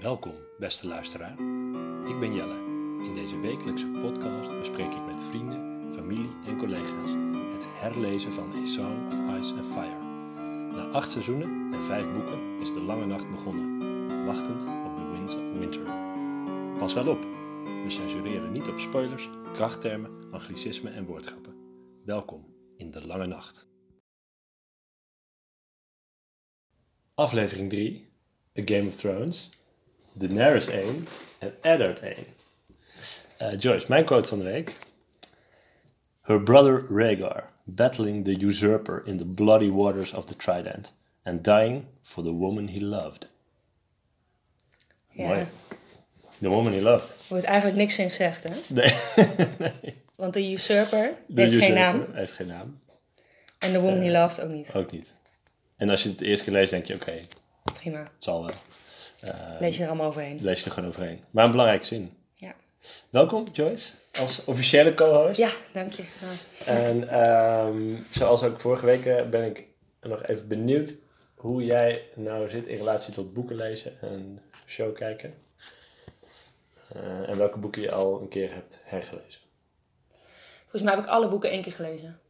Welkom, beste luisteraar. Ik ben Jelle. In deze wekelijkse podcast bespreek ik met vrienden, familie en collega's het herlezen van A Song of Ice and Fire. Na acht seizoenen en vijf boeken is de lange nacht begonnen, wachtend op The Winds of Winter. Pas wel op, we censureren niet op spoilers, krachttermen, anglicismen en woordgrappen. Welkom in de lange nacht. Aflevering 3, A Game of Thrones, Daenerys 1 en Eddard 1. Eh, Joyce, mijn quote van de week. Her brother Rhaegar, battling the usurper in the bloody waters of the Trident, and dying for the woman he loved. Ja, Mooi. The woman he loved. er wordt eigenlijk niks in gezegd, hè? Nee. nee. Want de usurper De heeft geen naam. Heeft geen naam. En de woman he loved ook niet. Ook niet. En als je het eerst keer leest, denk je, oké, het Prima. zal wel. Eh, Lees je er allemaal overheen. lees je er gewoon overheen. Maar een belangrijke zin. Ja. Welkom, Joyce, als officiële co-host. Ja, dank je. En ehm, zoals ook vorige week eh, ben ik nog even benieuwd hoe jij nou zit in relatie tot boeken lezen en show kijken. Eh, en welke boeken je al een keer hebt hergelezen. volgens mij heb ik alle boeken één keer gelezen.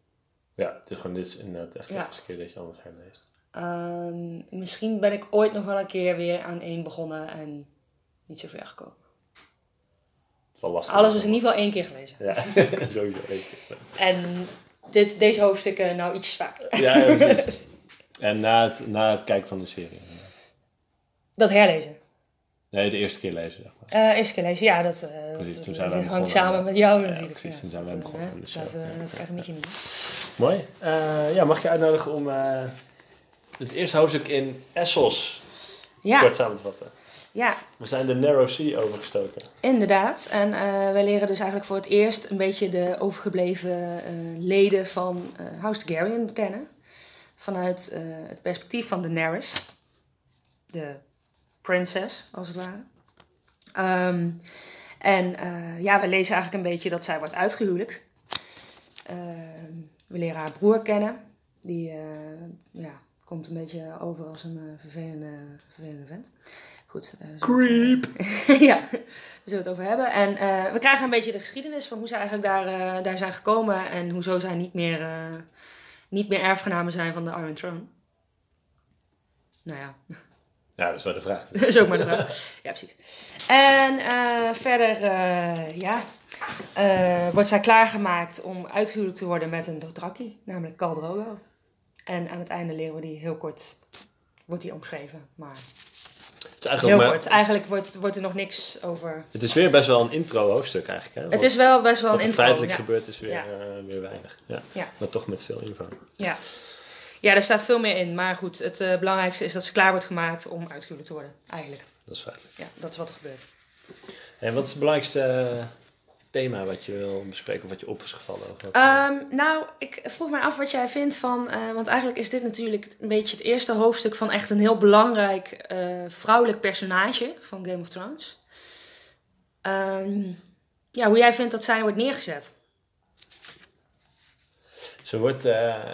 Ja, dus gewoon dit is inderdaad echt de Ja. eerste keer dat je anders herleest. Ehm, misschien ben ik ooit nog wel een keer weer aan één begonnen en niet zo ver gekomen. Is wel lastig. Alles is in ieder geval één keer gelezen. Ja, sowieso. één keer. En dit, deze hoofdstukken nou iets vaker. Ja, ja, precies. En na het, na het kijken van de serie. Dat herlezen. Nee, de eerste keer lezen, zeg maar. Eh eerste keer lezen, ja, dat, eh, dat, toen zijn we dat hangt samen met jou Ja, natuurlijk. precies, toen zijn wij Dat, begonnen eh, we dat graag met je doen. Mooi. Ja, mag ik je uitnodigen om het eerste hoofdstuk in Essos Ja, kort samen te vatten? ja, We zijn de Narrow Sea overgestoken. Inderdaad. En eh wij leren dus eigenlijk voor het eerst een beetje de overgebleven eh, leden van eh House Targaryen kennen. Vanuit het perspectief van Daenerys. De prinses, als het ware. Ehm, en ja, we lezen eigenlijk een beetje dat zij wordt uitgehuwelijkt. Ehm, we leren haar broer kennen. Die ja, komt een beetje over als een eh, vervelende, vervelende vent. Goed. eh, we het, eh, ja, daar zullen we het over hebben. En we krijgen een beetje de geschiedenis van hoe ze eigenlijk daar, daar zijn gekomen en hoezo zij niet meer, niet meer erfgenamen zijn van de Iron Throne. Nou ja, Ja, dat is wel de vraag. dat is ook maar de vraag. Ja, precies. En verder, ja, wordt zij klaargemaakt om uitgehuwelijkd te worden met een Dothraki, namelijk Khal Drogo. En aan het einde leren we die heel kort, wordt die omschreven, maar Het is eigenlijk, heel kort. Eigenlijk wordt, wordt er nog niks over het is weer best wel een intro hoofdstuk eigenlijk. Hè? Het is wel best wel wat een er intro. feitelijk ja. gebeurd is weer, Ja. eh, weer weinig. Ja. Ja. Maar toch met veel info. Ja. ja, er staat veel meer in. Maar goed, het eh, belangrijkste is dat ze klaar wordt gemaakt om uitgehuwelijkd te worden. Eigenlijk. Dat is feitelijk. Ja, dat is wat er gebeurt. En wat is het belangrijkste eh, thema wat je wil bespreken of wat je op is gevallen? Wat, Ehm, nou, ik vroeg mij af wat jij vindt van... eh, want eigenlijk is dit natuurlijk een beetje het eerste hoofdstuk van echt een heel belangrijk eh, vrouwelijk personage van Game of Thrones. Ehm, ja, hoe jij vindt dat zij wordt neergezet. Ze wordt eh,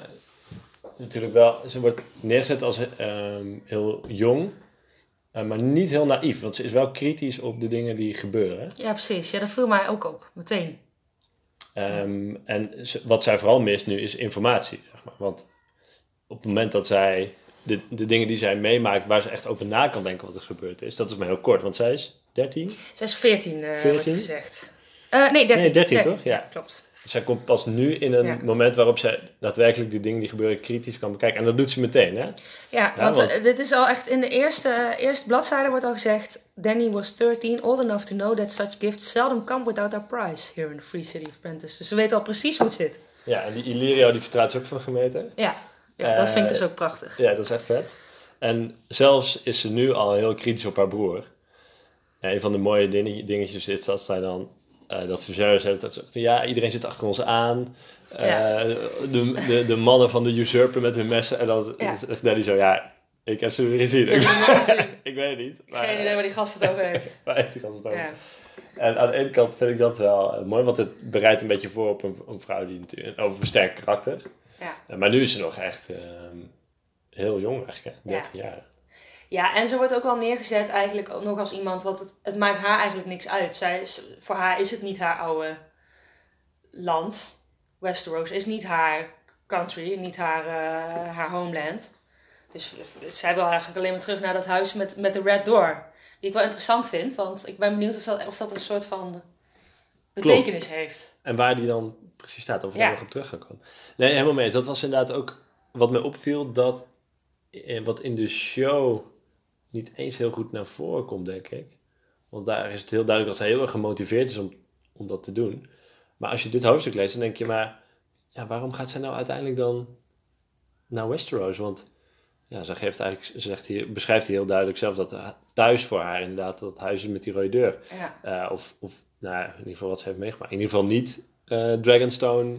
natuurlijk wel, ze wordt neergezet als ehm, heel jong, maar niet heel naïef, want ze is wel kritisch op de dingen die gebeuren. Ja, precies. Ja, dat viel mij ook op. Meteen. Ehm, en ze- wat zij vooral mist nu is informatie, zeg maar. Want op het moment dat zij de, de dingen die zij meemaakt, waar ze echt over na kan denken wat er gebeurd is, dat is maar heel kort, want zij is 13. Zij is 14, eh wordt 14? gezegd. Eh, nee, 13. Nee, 13 toch? Ja. klopt. Dus zij komt pas nu in een Ja. moment waarop zij daadwerkelijk die dingen die gebeuren kritisch kan bekijken. En dat doet ze meteen, hè? Ja, want, want- eh, dit is al echt in de eerste, eerste bladzijde wordt al gezegd... Danny was 13, old enough to know that such gifts seldom come without a price here in the Free City of Prentice. Dus ze weten al precies hoe het zit. Ja, en die Illyrio die vertrouwt ze ook van gemeten. Ja, ja dat Eh, vind ik dus ook prachtig. Ja, dat is echt vet. En zelfs is ze nu al heel kritisch op haar broer. Ja, een van de mooie ding- dingetjes is dat zij dan... eh, dat heeft dat van ja, iedereen zit achter ons aan. Eh, Ja. de, de, de mannen van de usurper met hun messen. En dan Ja. zegt zo, ja, ik heb ze weer gezien. Ik weet het niet. Maar, Geen idee waar die gast het over heeft. waar heeft die gast het over? Ja. En aan de ene kant vind ik dat wel eh, mooi, want het bereidt een beetje voor op een, een vrouw die natuurlijk over een sterk karakter. Ja. Eh, maar nu is ze nog echt ehm, heel jong eigenlijk, hè? Ja. 13 jaar. Ja, en ze wordt ook wel neergezet eigenlijk nog als iemand, want het, het maakt haar eigenlijk niks uit. Zij is, voor haar is het niet haar oude land. Westeros is niet haar country, niet haar, eh, haar homeland. Dus zij wil eigenlijk alleen maar terug naar dat huis met, met de Red Door. Die ik wel interessant vind, want ik ben benieuwd of dat, of dat een soort van betekenis heeft. En waar die dan precies staat, of we Ja. nog op terug gaan komen. Nee, helemaal mee. eens. Dat was inderdaad ook wat mij opviel, dat eh, wat in de show niet eens heel goed naar voren komt, denk ik. Want daar is het heel duidelijk dat zij heel erg gemotiveerd is om, om dat te doen. Maar als je dit hoofdstuk leest, dan denk je maar, ja, waarom gaat zij nou uiteindelijk dan naar Westeros? Want ja, ze, geeft eigenlijk, ze zegt hier, beschrijft hier heel duidelijk zelf dat eh, thuis voor haar inderdaad dat huis is met die rode deur. Ja. Eh, of, of nou, in ieder geval wat ze heeft meegemaakt. In ieder geval niet eh, Dragonstone,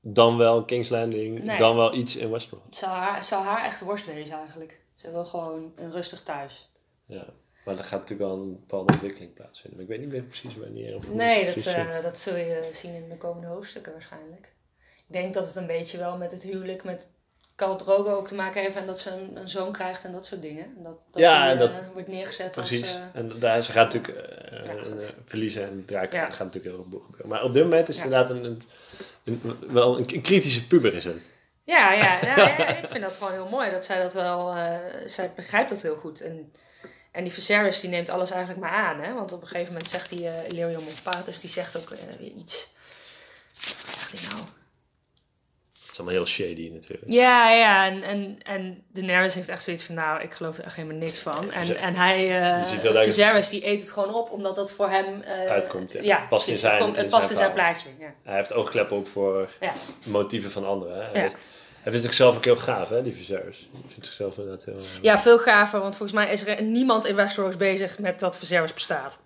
dan wel King's Landing, Nee. dan wel iets in Westeros. Het zou haar, het zou haar echt worst wezen eigenlijk. Ze wil gewoon een rustig thuis. Ja. Maar er gaat natuurlijk wel een bepaalde ontwikkeling plaatsvinden. Maar ik weet niet meer precies wanneer. Of Nee, dat, zit. dat zul je zien in de komende hoofdstukken waarschijnlijk. Ik denk dat het een beetje wel met het huwelijk met Khal Drogo ook te maken heeft. En dat ze een, een zoon krijgt en dat soort dingen. En dat, dat Ja, die, en dat- eh, wordt neergezet Precies. als... eh, En daar, ze gaat natuurlijk Ja, verliezen en draak Ja. gaat natuurlijk heel veel gebeuren. Maar op dit moment is het Ja. inderdaad een, een, een- wel een, een kritische puber is het. Ja, ja, ja, ja, ik vind dat gewoon heel mooi. Dat zij dat wel... eh, zij begrijpt dat heel goed. En, en die Viserys die neemt alles eigenlijk maar aan. Hè? Want op een gegeven moment zegt die uh, Illyrium Montpatus... Die zegt ook eh, weer iets... Wat zegt hij nou? Het is allemaal heel shady natuurlijk. Ja, ja, en, en, en Daenerys heeft echt zoiets van, nou, ik geloof er echt helemaal niks van. En, en hij, Viserys, die eet het gewoon op, omdat dat voor hem... Uitkomt, ja. ja. Past in zijn- het, komt- het in past zijn in zijn plaatje, ja. Hij heeft oogkleppen op voor motieven van anderen. Hè? Hij, vindt, zichzelf ook heel gaaf, hè, die Viserys. Hij vindt zichzelf inderdaad heel... eh, ja, veel gaver, want volgens mij is er niemand in Westeros bezig met dat Viserys bestaat.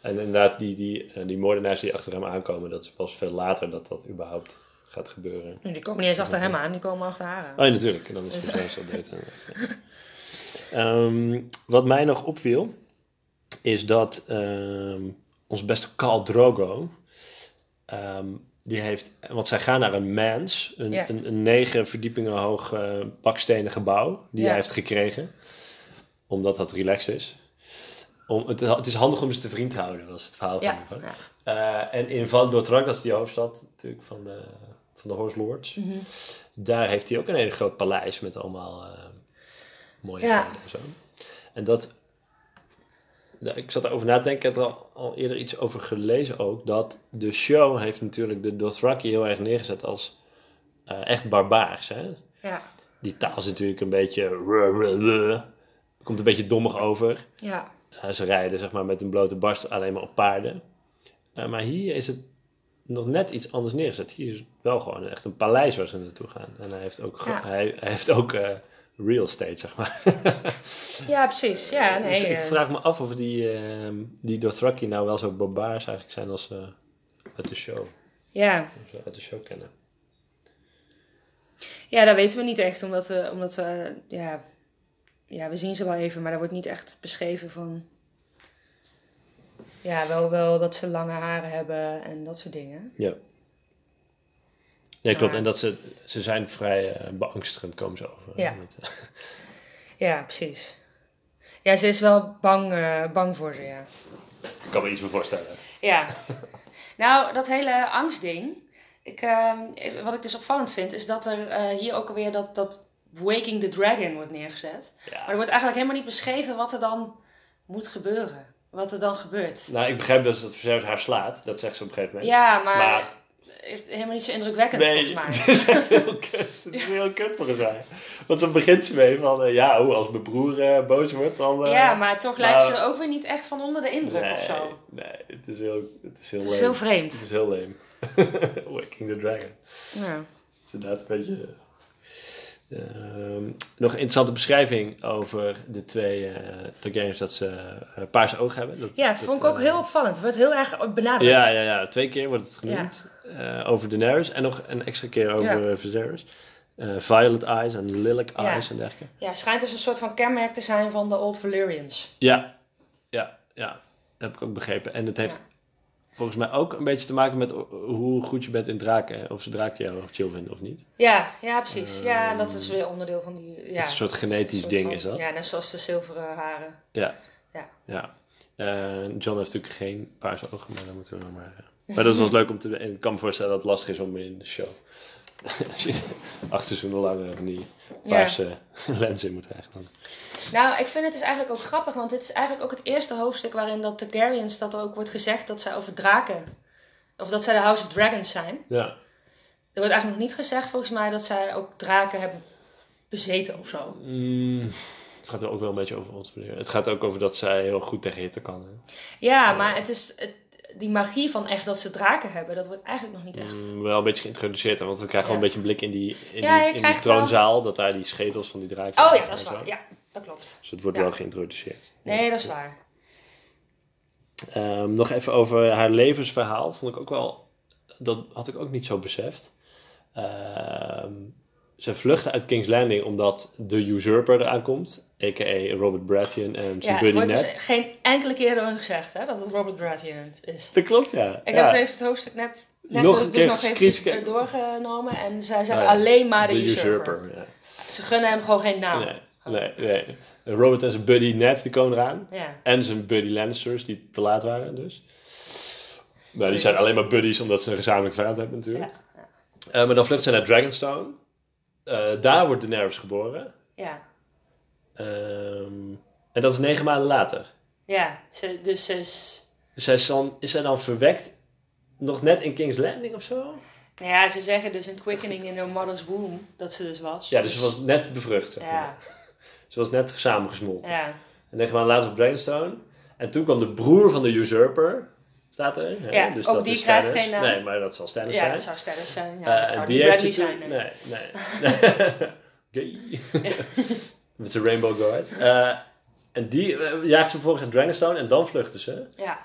En inderdaad, die, die, eh, die moordenaars die achter hem aankomen, dat is pas veel later dat dat überhaupt gaat gebeuren. Die komen niet eens achter hem aan, die komen achter haar aan. Oh ja, natuurlijk. En dan is het Viserys al beter. Ehm, wat mij nog opviel, is dat ehm, ons beste Khal Drogo, ehm, die heeft, want zij gaan naar een mans, een, Ja. een, een negen verdiepingen hoog eh, bakstenen gebouw, die Ja. hij heeft gekregen, omdat dat relaxed is. Om, het, het is handig om ze te vriend te houden, was het verhaal Ja, van. Eh, en in Val d'Otrak, dat is die hoofdstad natuurlijk van de, van de Horse Lords. Mhm. Daar heeft hij ook een hele groot paleis met allemaal eh, mooie Ja. en zo. En dat, da- ik zat erover na te denken, ik heb er al, al eerder iets over gelezen ook, dat de show heeft natuurlijk de Dothraki heel erg neergezet als eh, echt barbaars. Hè? ja, Die taal is natuurlijk een beetje, komt een beetje dommig over. ja. Eh, ze rijden zeg maar met een blote barst alleen maar op paarden. Eh, maar hier is het nog net iets anders neergezet. Hier is het wel gewoon echt een paleis waar ze naartoe gaan. En hij heeft ook, Ja. hij, hij heeft ook real estate, zeg maar. ja, precies. Ja, nee. dus ik eh, vraag me af of die, ehm die Dothraki nou wel zo barbaars eigenlijk zijn als ze uit de show, ja. als we uit de show kennen. Ja, dat weten we niet echt, omdat we, omdat we, ja, ja, we zien ze wel even, maar er wordt niet echt beschreven van, ja, wel, wel dat ze lange haren hebben en dat soort dingen. Ja. Nee, klopt. Maar- En dat ze, ze zijn vrij eh, beangstigend, komen ze over. Ja. Met, eh, Ja, precies. Ja, ze is wel bang, eh, bang voor ze, ja. ik kan me iets meer voorstellen. Ja. nou, dat hele angstding. Ik, ehm, wat ik dus opvallend vind, is dat er eh, hier ook alweer dat, dat Waking the Dragon wordt neergezet. Maar er Ja. wordt eigenlijk helemaal niet beschreven wat er dan moet gebeuren. Wat er dan gebeurt. Nou, ik begrijp dus dat Viserys haar slaat. Dat zegt ze op een gegeven moment. Ja, maar, helemaal niet zo indrukwekkend Nee, volgens het mij. is echt heel kut. Het is heel kut volgens mij. Want zo begint ze mee van, eh, ja, hoe, als mijn broer eh, boos wordt, dan... eh, Ja, maar toch lijkt nou, ze ook weer niet echt van onder de indruk nee, of zo. Nee, het is heel, het is heel Het is heel vreemd. Het is heel leem. Waking the Dragon. Ja. Het is inderdaad een beetje... ehm, nog een interessante beschrijving over de twee eh Targaryens dat ze eh, paarse ogen hebben. Dat, Ja, dat vond ik ook eh, heel opvallend. Het wordt heel erg benadrukt. Ja, ja, ja, twee keer wordt het genoemd. over Daenerys en nog een extra keer over ja. Viserys. Violet Eyes en Lilac Ja. Eyes en dergelijke. Ja, schijnt dus een soort van kenmerk te zijn van de Old Valyrians. Ja, ja, ja. Dat heb ik ook begrepen. En het heeft volgens mij ook een beetje te maken met hoe goed je bent in draken. Of ze draken jou chill vinden of niet. Ja, ja precies. ja, dat is weer onderdeel van die... Ja, is een soort genetisch soort ding van- is dat. Ja, net zoals de zilveren haren. Ja. Ja. ja. Eh, John heeft natuurlijk geen paarse ogen, maar dan moeten we nog maar... eh. Maar dat was leuk om te... En ik kan me voorstellen dat het lastig is om in de show... Als je acht seizoenen lang eh, van die paarse lens in moet krijgen. Dan. Nou, ik vind het dus eigenlijk ook grappig, want dit is eigenlijk ook het eerste hoofdstuk waarin dat Targaryens, dat er ook wordt gezegd dat zij over draken, of dat zij de House of Dragons zijn. Ja. Er wordt eigenlijk nog niet gezegd volgens mij dat zij ook draken hebben bezeten of zo. Mm, het gaat er ook wel een beetje over ons. Het gaat ook over dat zij heel goed tegen hitte kan. Hè? Ja, maar het is het, die magie van echt dat ze draken hebben, dat wordt eigenlijk nog niet echt. Mm, wel een beetje geïntroduceerd. Want we krijgen wel een beetje een blik in die, in Ja, die, in die krijgt wel- troonzaal. Dat daar die schedels van die draken Oh ja, dat is zo. waar. Ja, dat klopt. Dus het wordt wel geïntroduceerd. Nee, dat is waar. Ehm, nog even over haar levensverhaal. Vond ik ook wel. Dat had ik ook niet zo beseft. Ehm, ze vluchten uit King's Landing omdat de usurper eraan komt. A.k.a. Robert Baratheon en zijn Ja, buddy wordt dus Ned. geen enkele keer hun gezegd hè, dat het Robert Baratheon is. Dat klopt, ja. Ik ja. heb het even het hoofdstuk net, net Nog dus- dus nog even gescreenscap- doorgenomen en zij zeggen Oh ja, alleen maar de, de usurper. usurper. ja. Ze gunnen hem gewoon geen naam. Nee, nee, nee. Robert en zijn buddy Ned die komen eraan. Ja. En zijn buddy Lannisters die te laat waren dus. Maar die zijn alleen maar buddies omdat ze een gezamenlijk vijand hebben natuurlijk. Ja, Eh, maar dan vluchten ze naar Dragonstone. Eh, daar wordt Daenerys geboren. ja. Ehm, en dat is negen maanden later. Ja, ze, dus ze is... Dus zij is, dan, is zij dan verwekt nog net in King's Landing of zo? Nou ja, ze zeggen dus in Quickening in her mother's womb dat ze dus was. Ja, dus ze was net bevrucht. Zeg maar. Ja, Ze was net samengesmolten. ja. En negen maanden later op Dragonstone. En toen kwam de broer van de usurper. Staat er. hè? Ja, dus ook dat die is krijgt geen naam. Nee, maar dat zal Stannis ja zijn. dat zou Stannis zijn. Ja, Eh, dat zou die Bradley zijn. nee. Nee, nee. Gay. Met zijn Rainbow Guard. Eh, en die eh, jaagt ze vervolgens naar Dragonstone en dan vluchten ze. Ja,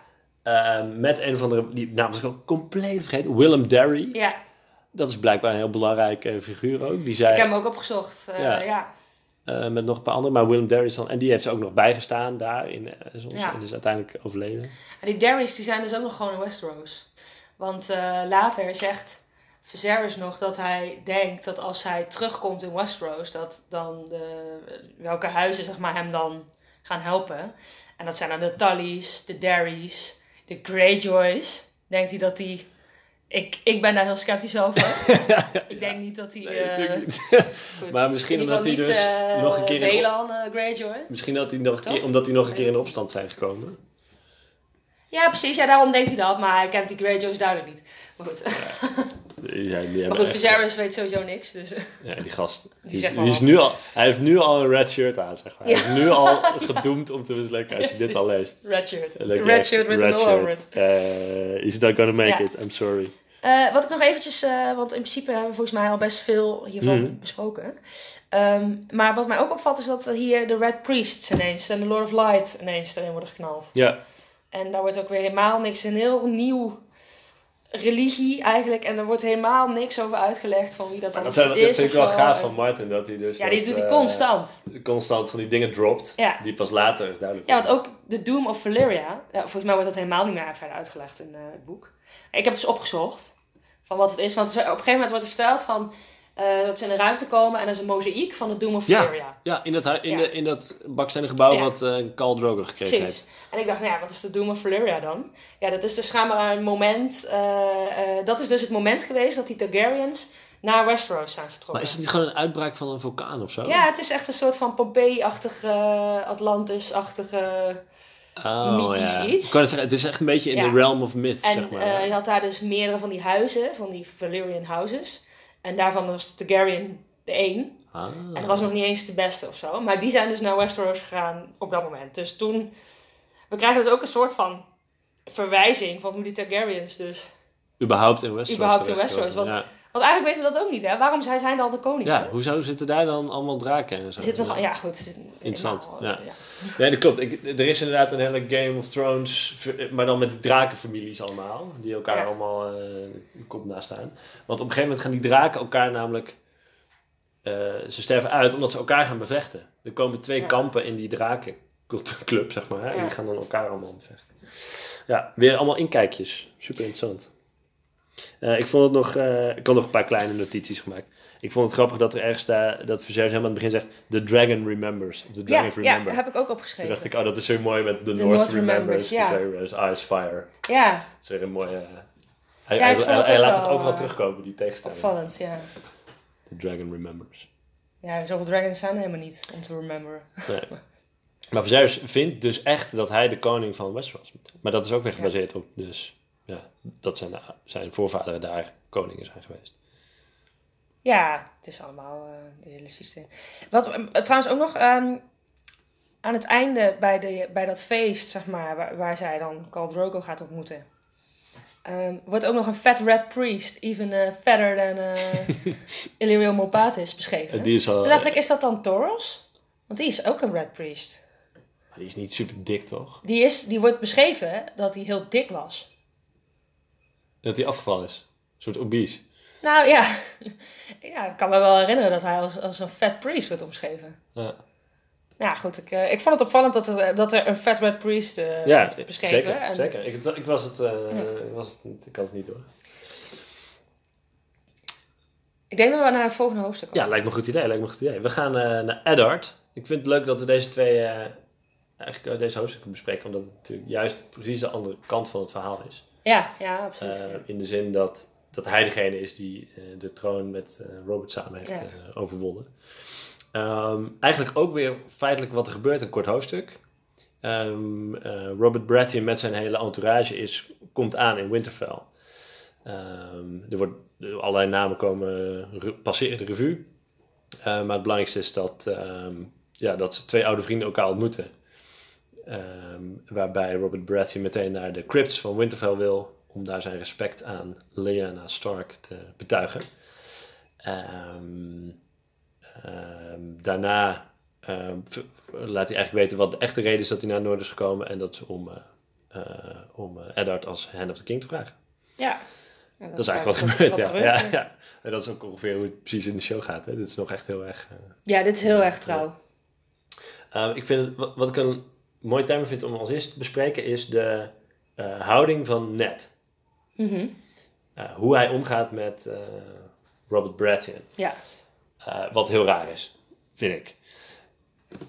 Eh, met een of andere, die naam ik ook compleet vergeten, Willem Derry. ja, Dat is blijkbaar een heel belangrijke figuur ook. Die zei, ik heb hem ook opgezocht. eh, Ja. ja. Eh, met nog een paar anderen, maar Willem Derry dan, en die heeft ze ook nog bijgestaan daar in uh, soms, Ja. en is uiteindelijk overleden. En die Darys die zijn dus ook nog gewoon in Westeros. Want eh, later zegt Viserys nog dat hij denkt dat als hij terugkomt in Westeros, dat dan de, welke huizen zeg maar, hem dan gaan helpen. En dat zijn dan de Tullys, de Darys, de Greyjoys. Denkt hij dat die... Ik, ik ben daar heel sceptisch over. ik denk niet dat hij... Nee, eh, niet. Maar misschien omdat hij dus eh, nog een keer in- Belan eh, Greyjoy. Misschien dat hij nog een keer, omdat hij nog een keer in opstand zijn gekomen. Ja, precies. Ja, daarom denkt hij dat. Maar hij kent die Greyjoys duidelijk niet. Maar goed. Ja, die Maar hebben goed, echt- Viserys weet sowieso niks. Dus. Ja, die gast. Die, is- die is nu al, hij heeft nu al een red shirt aan, zeg maar. Ja. Hij is nu al gedoemd om te mislukken als je dit al leest. Red shirt. Red shirt with red an all over it. he's not gonna make it, I'm sorry. Eh, wat ik nog eventjes, eh, want in principe hebben we volgens mij al best veel hiervan Mhm. besproken. Ehm, maar wat mij ook opvalt is dat hier de Red Priests ineens en de Lord of Light ineens erin worden geknald. Ja, En daar wordt ook weer helemaal niks, een heel nieuw religie eigenlijk. En er wordt helemaal niks over uitgelegd van wie dat dan dat, zijn, dat is. vind ik wel gaaf van Martin, dat hij dus Ja, die doet hij eh, constant. constant van die dingen dropt, Ja. die pas later duidelijk Ja, want ook de Doom of Valyria, ja, volgens mij wordt dat helemaal niet meer verder uitgelegd in eh, het boek. Ik heb dus opgezocht van wat het is, want op een gegeven moment wordt er verteld van eh, dat ze in de ruimte komen en er is een mozaïek van de Doom of Ja. Valyria. Ja, in dat, hui- in, Ja. de, in dat bakstenen gebouw Ja. wat eh Khal Drogo gekregen Precies. heeft. En ik dacht, nou ja, wat is de Doom of Valyria dan? Ja, dat is dus schijnbaar een moment, eh, dat is dus het moment geweest dat die Targaryens naar Westeros zijn vertrokken. Maar is het niet gewoon een uitbraak van een vulkaan of zo? Ja, het is echt een soort van Pompeii-achtige, Atlantis-achtige... oh, mythisch ja. iets. Ik kan het zeggen, het is echt een beetje in de realm of myth, En zeg maar. je had daar dus meerdere van die huizen, van die Valyrian houses. En daarvan was Targaryen de één. ah. En dat was nog niet eens de beste of zo. Maar die zijn dus naar Westeros gegaan op dat moment. Dus toen... We krijgen dus ook een soort van verwijzing van hoe die Targaryens dus... Überhaupt in Westeros. Überhaupt in. Westeros, Ja. Want eigenlijk weten we dat ook niet, hè? Waarom zijn zij dan de koningen? ja, hoezo zitten daar dan allemaal draken en zo? Zit nog... Ja, goed. er Interessant, nou, ja. Nee, dat klopt. Ik, er is inderdaad een hele Game of Thrones, maar dan met die drakenfamilies allemaal, die elkaar Ja. allemaal eh de kop naast staan. Want op een gegeven moment gaan die draken elkaar namelijk, eh, ze sterven uit omdat ze elkaar gaan bevechten. Er komen twee Ja. kampen in die drakenkamp club, zeg maar. En Ja. die gaan dan elkaar allemaal vechten. Ja, weer allemaal inkijkjes. Super interessant. Eh, ik vond het nog... eh, ik had nog een paar kleine notities gemaakt. Ik vond het grappig dat er ergens staat... Dat Viserys helemaal aan het begin zegt... The dragon remembers. Of the Ja, dragon ja, remember. heb ik ook Toen opgeschreven. dacht ik, oh, dat is zo mooi met The, The North, North remembers. remembers, ja. remembers. Eyes fire. Ja, Dat is weer een mooie... eh, hij, Ja, hij, het laat het overal terugkomen, die tegenstelling. opvallend, ja. The dragon remembers. Ja, zoveel dragons zijn er helemaal niet om te rememberen. Nee. Maar Viserys vindt dus echt dat hij de koning van Westeros moet. Maar dat is ook weer gebaseerd op, dus ja, dat zijn, zijn voorvaderen daar koningen zijn geweest. Ja, het is allemaal eh het hele systeem. Wat eh, trouwens ook nog ehm, aan het einde bij, de, bij dat feest, zeg maar, waar, waar zij dan Khal Drogo gaat ontmoeten. ehm, wordt ook nog een fat red priest, even fatter than uh, Illyrio Mopatis beschreven. En die is al, is dat dan Toros? Want die is ook een red priest. die is niet super dik toch? Die, is, die wordt beschreven dat hij heel dik was. Dat hij afgevallen is. Een soort obese. Nou ja, ja ik kan me wel herinneren dat hij als, als een fat priest wordt omschreven. Ja, Ja, goed. Ik, eh, ik vond het opvallend dat er, dat er een Fat Red Priest ja werd beschreven. zeker. En- zeker. Ik, ik, was het, eh, Ja. ik, was het niet, ik had het niet door. Ik denk dat we naar het volgende hoofdstuk Ja, komen. lijkt me een goed idee. Lijkt me een goed idee. We gaan naar Eddard. Ik vind het leuk dat we deze twee, eigenlijk deze hoofdstukken bespreken, omdat het natuurlijk juist precies de andere kant van het verhaal is. Ja, ja, absoluut. Eh, in de zin dat, dat hij degene is die eh, de troon met eh, Robert samen heeft Ja. overwonnen. Ehm, eigenlijk ook weer feitelijk wat er gebeurt, een kort hoofdstuk. Ehm, eh, Robert Baratheon met zijn hele entourage is, komt aan in Winterfell. Ehm, er wordt, allerlei namen komen, re- passeren de revue. Maar het belangrijkste is dat, ja, dat ze twee oude vrienden elkaar ontmoeten. Ehm, waarbij Robert Baratheon meteen naar de crypts van Winterfell wil om daar zijn respect aan Lyanna Stark te betuigen. Ehm, ehm, daarna laat hij eigenlijk weten wat de echte reden is dat hij naar het noorden is gekomen en dat is om, eh, eh, om eh, Eddard als Hand of the King te vragen. ja. Ja, Dat is eigenlijk wat gebeurt, ja. gebeurt, ja, ja. En dat is ook ongeveer hoe het precies in de show gaat. Hè. Dit is nog echt heel erg... Ja, dit is heel erg trouw. Ik vind het, wat, wat ik een mooi thema vind om als eerste te bespreken is de uh, houding van Ned. Mhm. Uh, hoe hij omgaat met uh, Robert Baratheon. Ja. Wat heel raar is, vind ik.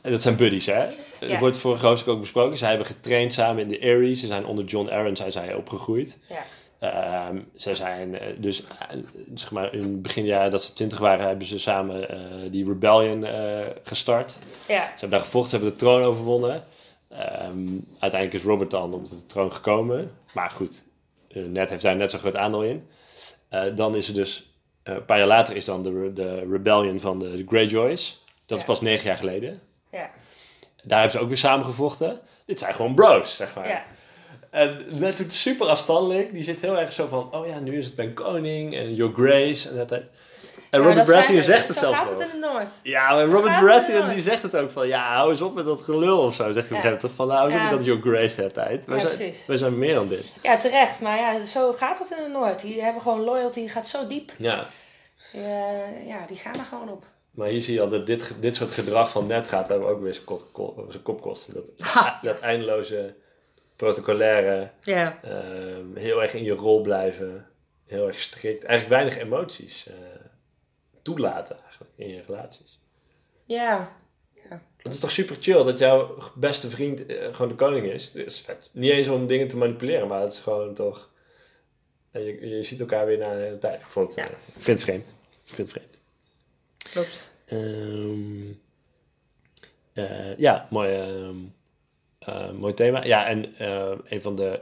En dat zijn buddies, hè? Ja. Er wordt vorige hoofdstuk ook besproken. Zij hebben getraind samen in de Aerie. Ze zijn onder John Arryn zijn zij opgegroeid. Ja. Ehm, ze zijn eh, dus, eh, zeg maar, in het beginjaren dat ze twintig waren, hebben ze samen eh, die rebellion eh, gestart. Ja. Ze hebben daar gevochten, ze hebben de troon overwonnen. Ehm, uiteindelijk is Robert dan op de troon gekomen. Maar goed, eh, Ned heeft daar net zo'n groot aandeel in. Eh, dan is er dus, eh, een paar jaar later is dan de, de rebellion van de, de Greyjoys. Dat is pas negen jaar geleden. Ja. Daar hebben ze ook weer samen gevochten. Dit zijn gewoon bros, zeg maar. Ja. En Ned doet super afstandelijk. Die zit heel erg zo van, oh ja, nu is het Ben Koning en Your Grace en dat. En Ja, Robert Baratheon zegt het zo zelfs gaat het in de Noord. Ja, maar Zo Robert Baratheon die zegt het ook van, ja, hou eens op met dat gelul of zo. Zegt hij gegeven moment van, nou, hou eens op Ja. met dat Your Grace hele tijd. Wij, Ja, zijn, wij zijn meer dan dit. Ja, terecht. Maar ja, zo gaat het in de Noord. Die hebben gewoon loyalty, die gaat zo diep. Ja, eh, ja, die gaan er gewoon op. maar hier zie je al dat dit, dit soort gedrag van Ned gaat hebben ook weer zijn, kot- ko- zijn kop kosten. Dat, Ha. dat eindeloze protocolaire, Ja. ehm, heel erg in je rol blijven, heel erg strikt. Eigenlijk weinig emoties eh, toelaten eigenlijk in je relaties. Ja. Het is toch super chill dat jouw beste vriend eh, gewoon de koning is. Dat is vet. Niet eens om dingen te manipuleren, maar het is gewoon toch... eh, Je, je ziet elkaar weer na een hele tijd. Ik, vond het, Ja. eh, ik vind het vreemd. Ik vind het vreemd. Klopt. Ehm, eh, ja, mooi, ehm, eh, mooi thema. Ja, en een van de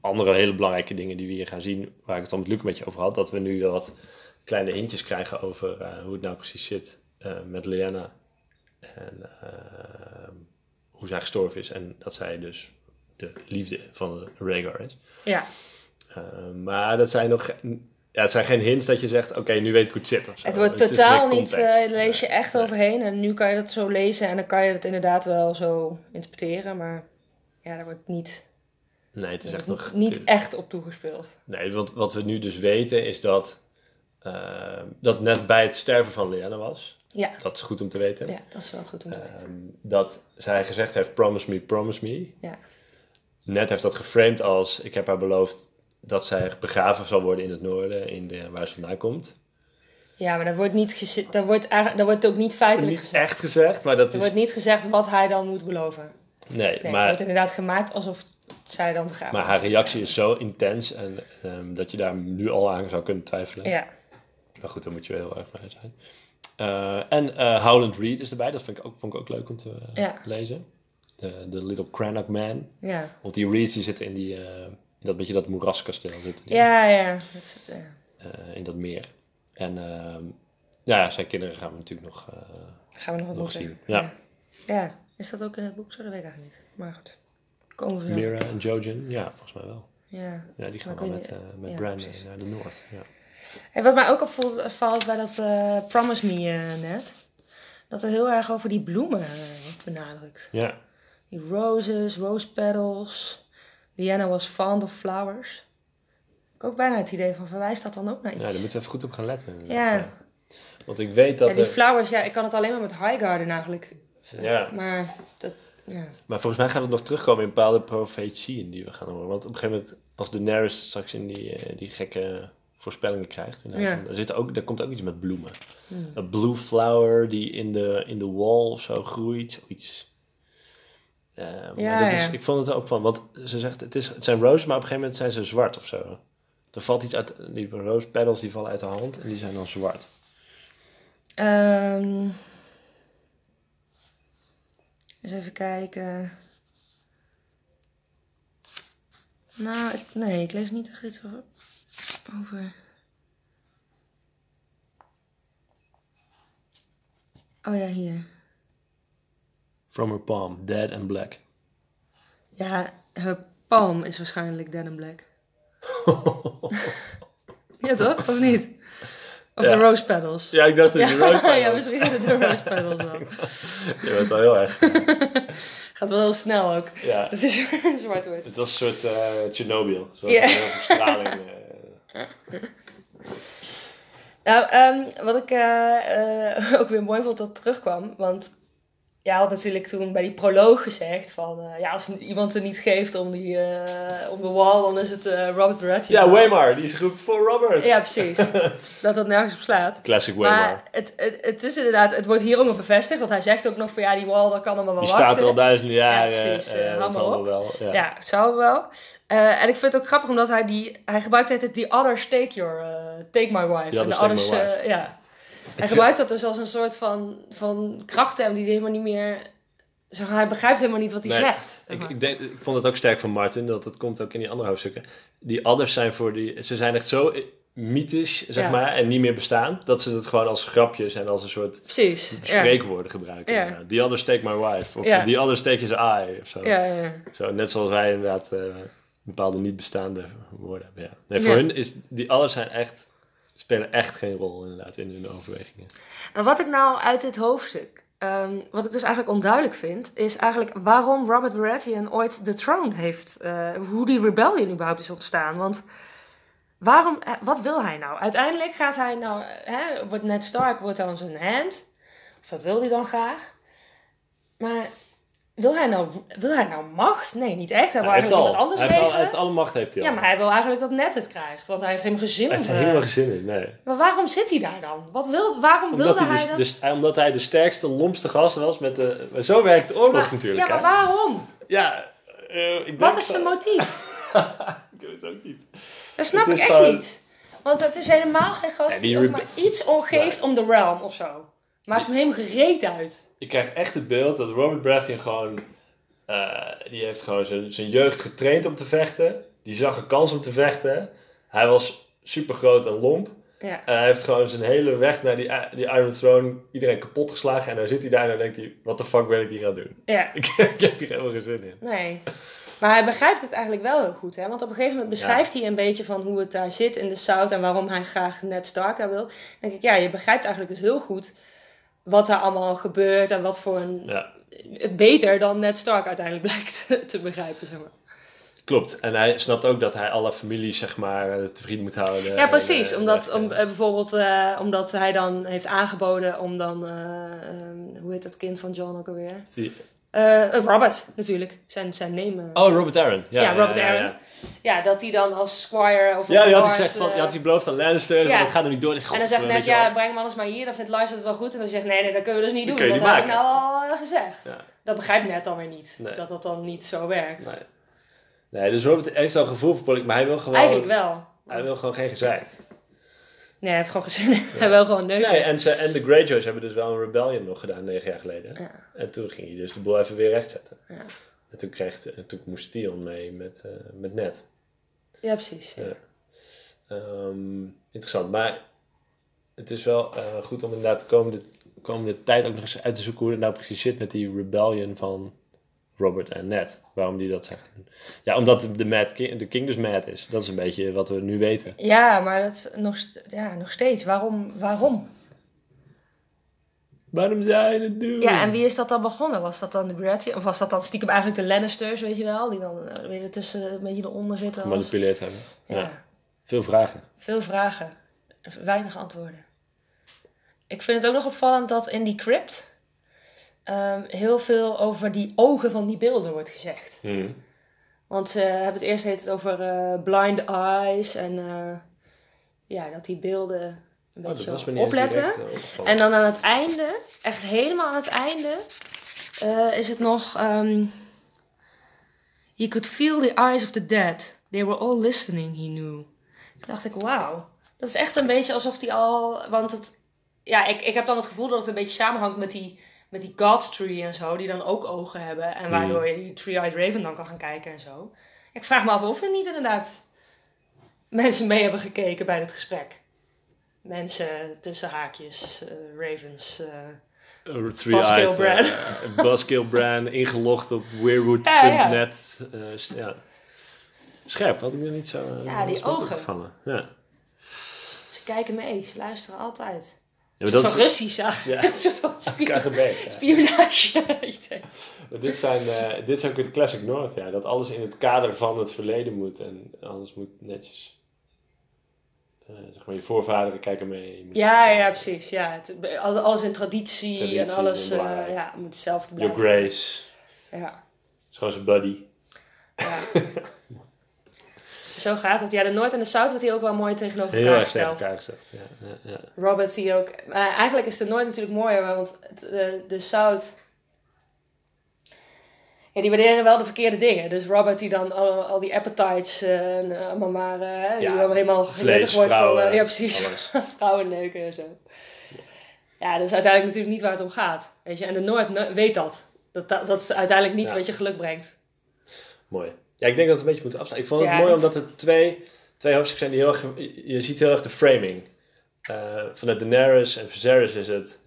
andere hele belangrijke dingen die we hier gaan zien, waar ik het dan met Luc een beetje over had, dat we nu wat kleine hintjes krijgen over eh, hoe het nou precies zit eh, met Lyanna. En ehm, hoe zij gestorven is en dat zij dus de liefde van Rhaegar is. Ja. Maar dat zijn nog... Ja, het zijn geen hints dat je zegt, oké, nu weet ik hoe het zit. Of zo. Het wordt is totaal niet, eh lees je echt Nee. overheen. En nu kan je dat zo lezen en dan kan je het inderdaad wel zo interpreteren. Maar ja, daar wordt niet, Nee, het is echt nog... niet echt op toegespeeld. Nee, want wat we nu dus weten is dat, eh, dat net bij het sterven van Lyanna was. Ja. Dat is goed om te weten. ja, dat is wel goed om te weten. Ehm, dat zij gezegd heeft, promise me, promise me. Ja. Net heeft dat geframed als, ik heb haar beloofd dat zij begraven zal worden in het noorden, in de, waar ze vandaan komt. Ja, maar daar wordt, niet daar wordt, daar wordt ook niet feitelijk Niet gezegd. echt gezegd, maar dat Er is... wordt niet gezegd wat hij dan moet beloven. Nee, Nee, het maar, wordt inderdaad gemaakt alsof zij dan gaat. maar haar reactie is zo intens en ehm, dat je daar nu al aan zou kunnen twijfelen. Ja, Maar goed, daar moet je wel heel erg bij zijn. Eh, en eh, Howland Reed is erbij, dat vind ik ook, vond ik ook leuk om te eh, Ja. lezen. De, de Little Cranach Man. ja. Want die Reeds die zitten in, die, in dat beetje dat moeraskasteel zitten. die, Ja, ja. Dat is in dat meer. En ehm, ja, zijn kinderen gaan we natuurlijk nog... Gaan we nog wat Nog zien, ja. ja. Is dat ook in het boek zo? Dat weet ik eigenlijk niet. Maar goed. Komen we. Mira en Jojen, ja, volgens mij wel. Ja. Ja, die gaan wel met, met Brandon naar de Noord. Ja. En wat mij ook opvalt valt bij dat eh, Promise Me eh, net. Dat er heel erg over die bloemen eh, wordt benadrukt. ja, Die roses, rose petals. Diana was fond of flowers. Ik heb ook bijna het idee van verwijst dat dan ook naar iets. ja, daar moeten we even goed op gaan letten. Ja. Want ik weet dat... Ja, die er- flowers, ja, ik kan het alleen maar met Highgarden eigenlijk. Ja. Maar dat, ja. Maar volgens mij gaat het nog terugkomen in bepaalde profetieën die we gaan horen. Want op een gegeven moment, als Daenerys straks in die, die gekke voorspellingen krijgt, inderdaad, Ja. er, zit ook, er komt ook iets met bloemen. Hmm. Een blue flower die in de, in de wall of zo groeit, zoiets. Eh, maar Ja, dat is. Ik vond het ook van, want ze zegt het, is, het zijn roses, maar op een gegeven moment zijn ze zwart of zo. Er valt iets uit, die rose petals die vallen uit de hand en die zijn dan zwart. Ehm, eens even kijken. Nou, ik- nee, ik lees niet echt iets over. Over... Oh ja, hier. From her palm, dead and black. Ja, haar palm is waarschijnlijk dead and black. Ja, toch? Of niet? Of Ja. de rose petals. ja, ik dacht dat je rose petals. ja, misschien zijn het de rose petals wel. Je bent wel heel erg. Gaat wel heel snel ook. Ja. Het is zwart wordt. Het was een soort eh Chernobyl. Ja. straling. eh. Nou, ehm, wat ik eh, eh, ook weer mooi vond dat terugkwam. Want jij had natuurlijk toen bij die proloog gezegd van... eh, ja, als iemand er niet geeft om, die, eh, om de wall, dan is het eh, Robert Baratheon. ja, Waymar, die is geroept voor Robert. Ja, precies. dat dat nergens op slaat. Classic Waymar. Maar het, het, het is inderdaad, het wordt hier ook nog bevestigd. Want hij zegt ook nog van ja, die wall, dat kan allemaal wel die wachten. staat er al duizenden jaren. Ja, precies, dat zal op. wel. Ja. Ja, zou wel. En ik vind het ook grappig omdat hij die... Hij gebruikt het the others take your... take my wife. The en de others my Hij gebruikt dat dus als een soort van, van krachtterm die hij helemaal niet meer... Zeg, maar, hij begrijpt helemaal niet wat hij Nee, zegt. Ik, ik, denk, ik vond het ook sterk van Martin, dat het komt ook in die andere hoofdstukken. Die others zijn voor die... Ze zijn echt zo mythisch, zeg Ja. maar, en niet meer bestaan. Dat ze het gewoon als grapjes en als een soort Precies. Ja. spreekwoorden gebruiken. Ja. The others take my wife. Of Ja. the others take his eye. Of zo. Ja, ja, ja. Zo, net zoals wij inderdaad eh, bepaalde niet bestaande woorden hebben. Ja. Nee, voor hun is die alles zijn echt, spelen echt geen rol inderdaad in hun overwegingen. En wat ik nou uit dit hoofdstuk, ehm, wat ik dus eigenlijk onduidelijk vind, is eigenlijk waarom Robert Baratheon ooit de troon heeft. eh, hoe die rebellion überhaupt is ontstaan. Want waarom, eh, wat wil hij nou? Uiteindelijk gaat hij nou, hè, wordt Ned Stark wordt dan zijn hand. Of dat wil hij dan graag. Maar wil hij nou, wil hij nou macht? Nee, niet echt. Hij wil hij heeft eigenlijk al, iemand anders hij heeft, al, hij heeft alle macht heeft hij al. Ja, maar hij wil eigenlijk dat Ned het krijgt. Want hij heeft helemaal geen zin hij om... heeft er eh, helemaal geen zin in, nee. Maar waarom zit hij daar dan? Wat wil, waarom Omdat wilde hij, hij dus, dat... dus, omdat hij de sterkste, lompste gast was met de... maar Zo werkt de oorlog Maar- natuurlijk, Ja, maar hè? waarom? Ja, eh, ik denk Wat is zijn motief? ik weet het ook niet. Dat snap Het ik echt niet. Want het is helemaal geen gast Ja, die, die ook rebe- maar iets ongeeft om de realm of zo. Maakt hem helemaal gereed uit. Ik krijg echt het beeld dat Robert Baratheon gewoon... eh, die heeft gewoon zijn, zijn jeugd getraind om te vechten. Die zag een kans om te vechten. Hij was super groot en lomp. Ja. En hij heeft gewoon zijn hele weg naar die, die Iron Throne iedereen kapot geslagen. En dan zit hij daar en dan denkt hij, wat de fuck ben ik hier aan het doen? ja, Ik, ik heb hier helemaal geen zin in. nee. Maar hij begrijpt het eigenlijk wel heel goed. Hè? Want op een gegeven moment beschrijft hij een beetje van hoe het daar zit in de South. En waarom hij graag Ned Stark daar wil. Dan denk ik, ja, je begrijpt eigenlijk dus heel goed wat daar allemaal gebeurt. En wat voor een... Ja. Beter dan Ned Stark uiteindelijk blijkt te begrijpen, zeg maar. Klopt. En hij snapt ook dat hij alle families, zeg maar, tevreden moet houden. Ja, precies. En, eh, omdat, om, eh, bijvoorbeeld, eh, omdat hij dan heeft aangeboden om dan, eh, ehm, hoe heet dat kind van John ook alweer? Die- Eh, eh, Robert, natuurlijk. Zijn, zijn name. eh, Oh, Robert Aaron. Ja, Ja, Robert ja, Aaron. Ja, Ja, dat hij dan als squire of ja die had lord, gezegd van, je had hij beloofd aan Lannister, dat gaat er niet door. En dan zegt net, ja, breng hem anders maar hier, dan vindt Lysa het wel goed. En dan zegt nee, nee, dat kunnen we dus niet Dat doen. kun je Dat niet heb ik nou al gezegd. Ja. Dat begrijpt net dan weer niet. Nee. Dat dat dan niet zo werkt. Nee. nee, dus Robert heeft wel gevoel voor politiek, maar hij wil gewoon, Eigenlijk wel. hij wil gewoon geen gezeik. Nee, hij heeft gewoon gezin. hij wil gewoon neuken. Nee, en, ze, en de Greyjoys hebben dus wel een rebellion nog gedaan, negen jaar geleden. Ja. En toen ging hij dus de boel even weer rechtzetten. Ja. En toen, kreeg, en toen moest Theon mee met, eh, met Ned. Ja, precies. Ja. Ehm, interessant, maar het is wel eh, goed om inderdaad de komende, komende tijd ook nog eens uit te zoeken hoe het nou precies zit met die rebellion van Robert en Ned. Waarom die dat zeggen. Ja, omdat de, Mad King, de King dus mad is. Dat is een beetje wat we nu weten. Ja, maar dat nog, ja, nog steeds. Waarom? Waarom? Waarom je het doen? Ja, en wie is dat dan begonnen? Was dat dan de Baratheon? Of was dat dan stiekem eigenlijk de Lannisters, weet je wel? Die dan eh, weer tussen een beetje eronder zitten. Gemanipuleerd hebben. Ja. Ja. Veel vragen. Veel vragen, weinig antwoorden. Ik vind het ook nog opvallend dat in die crypt ehm, heel veel over die ogen van die beelden wordt gezegd. Hm. Want ze hebben het eerst heet het over eh, blind eyes en eh, ja, dat die beelden een Oh, beetje opletten. direct, eh. En dan aan het einde, echt helemaal aan het einde, is het nog. ehm he could feel the eyes of the dead. They were all listening, he knew. Toen dacht ik, wauw. Dat is echt een beetje alsof die al. Want het. Ja, ik, ik heb dan het gevoel dat het een beetje samenhangt met die, met die God's Tree en zo, die dan ook ogen hebben. En waardoor je die Three-Eyed Raven dan kan gaan kijken en zo. Ik vraag me af of er niet inderdaad mensen mee hebben gekeken bij dit gesprek. Mensen tussen haakjes, eh, Ravens. Uh, Three-eyed, Bran, ingelogd op weirwood.net. Ja. Scherp, had ik er niet zo Ja, die ogen. Ja. Ze kijken mee, ze luisteren altijd. Ja, Dat van is Russisch, ja. Ja. Een soort van KGB. spionage. dit, zijn, eh, dit is ook het Classic North, ja. Dat alles in het kader van het verleden moet. En alles moet netjes... eh, zeg maar, je voorvaderen kijken mee. ja, ja, precies. Ja. Het, alles in traditie, Traditie en alles eh, ja, moet hetzelfde Your blijven. Grace. Ja, is gewoon zijn buddy. ja. Zo gaat het. Ja, de Noord en de Zuid wordt hier ook wel mooi tegenover elkaar gesteld. elkaar gezegd. Ja, ja, ja. Robert die ook... Maar eigenlijk is de Noord natuurlijk mooier, want de, de South... Ja, die waarderen wel de verkeerde dingen. Dus Robert die dan al, al die appetites eh, en, eh, allemaal maar... eh, die wel helemaal gelukkig wordt vrouwen, van... eh, ja, precies. vrouwen neuken en zo. Ja, dat is uiteindelijk natuurlijk niet waar het om gaat. Weet je? En de Noord weet dat. Dat, dat, dat is uiteindelijk niet wat je geluk brengt. Mooi. Ja, ik denk dat het een beetje moeten afsluiten. Ik vond het Ja, mooi dat- omdat er twee, twee hoofdstukken zijn die heel erg... Je, ziet heel erg de framing. Eh, vanuit Daenerys en Viserys is het...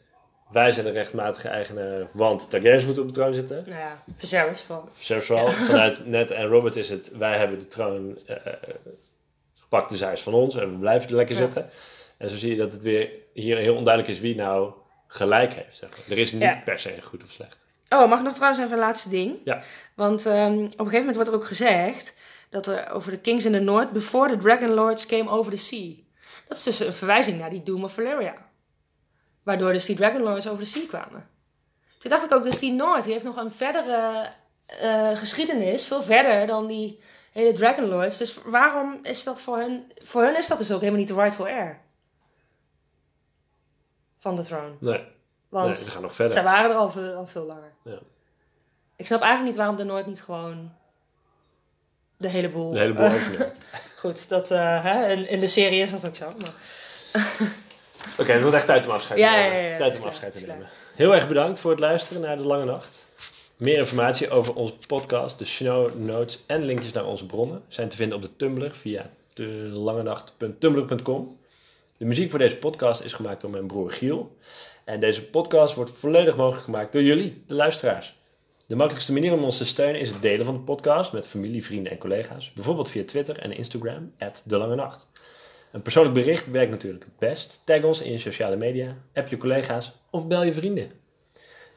Wij zijn de rechtmatige eigenaar, want Targaryens moeten op de troon zitten. Nou ja, Viserys van. Viserys wel. Vanuit Ned en Robert is het... Wij hebben de troon eh, gepakt, dus hij is van ons. En we blijven er lekker Ja. zitten. En zo zie je dat het weer hier heel onduidelijk is wie nou gelijk heeft. Zeg maar. Er is niet Ja. per se een goed of slecht. Oh, mag ik nog trouwens even een laatste ding? Ja. Want ehm, op een gegeven moment wordt er ook gezegd dat er over de kings in the north, before the dragon lords came over the sea. Dat is dus een verwijzing naar die Doom of Valyria. Waardoor dus die dragon lords over de sea kwamen. Toen dacht ik ook, dus die Noord, die heeft nog een verdere eh, geschiedenis, veel verder dan die hele dragon lords. Dus waarom is dat voor hun, voor hun is dat dus ook helemaal niet de rightful heir. Van de throne. Nee, Want nee we gaan nog verder. zij waren er al veel, al veel langer. Ja. Ik snap eigenlijk niet waarom de Noord niet gewoon de hele boel... De hele boel. Goed, dat, eh, hè, in, in de serie is dat ook zo. Maar... Oké, het wordt echt tijd om afscheid te Ja, nemen. ja, ja, ja, tijd om afscheid te nemen. Heel erg bedankt voor het luisteren naar De Lange Nacht. Meer informatie over onze podcast, de show notes en linkjes naar onze bronnen zijn te vinden op de Tumblr via delangenacht.tumblr.com. De muziek voor deze podcast is gemaakt door mijn broer Giel. En deze podcast wordt volledig mogelijk gemaakt door jullie, de luisteraars. De makkelijkste manier om ons te steunen is het delen van de podcast met familie, vrienden en collega's. Bijvoorbeeld via Twitter en Instagram, De Lange Nacht. Een persoonlijk bericht werkt natuurlijk het best. Tag ons in je sociale media, app je collega's of bel je vrienden.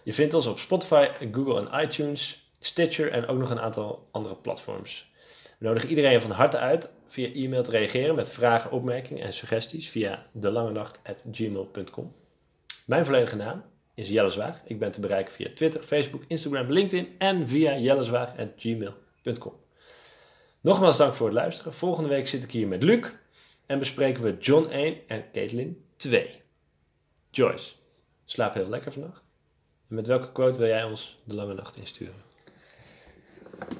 Je vindt ons op Spotify, Google en iTunes, Stitcher en ook nog een aantal andere platforms. We nodigen iedereen van harte uit via e-mail te reageren met vragen, opmerkingen en suggesties via delangenacht.gmail.com. Mijn volledige naam is Jelle Zwaag. Ik ben te bereiken via Twitter, Facebook, Instagram, LinkedIn en via jellezwaag.gmail.com. Nogmaals dank voor het luisteren. Volgende week zit ik hier met Luc en bespreken we John 1 en Caitlin 2. Joyce, slaap heel lekker vannacht. En met welke quote wil jij ons de lange nacht insturen?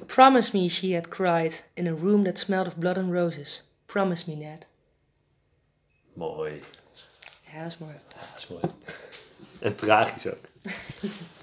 Promise me, she had cried, in a room that smelled of blood and roses. Promise me, Ned. Mooi. Ja, dat is mooi. Ja, dat is mooi. En tragisch ook.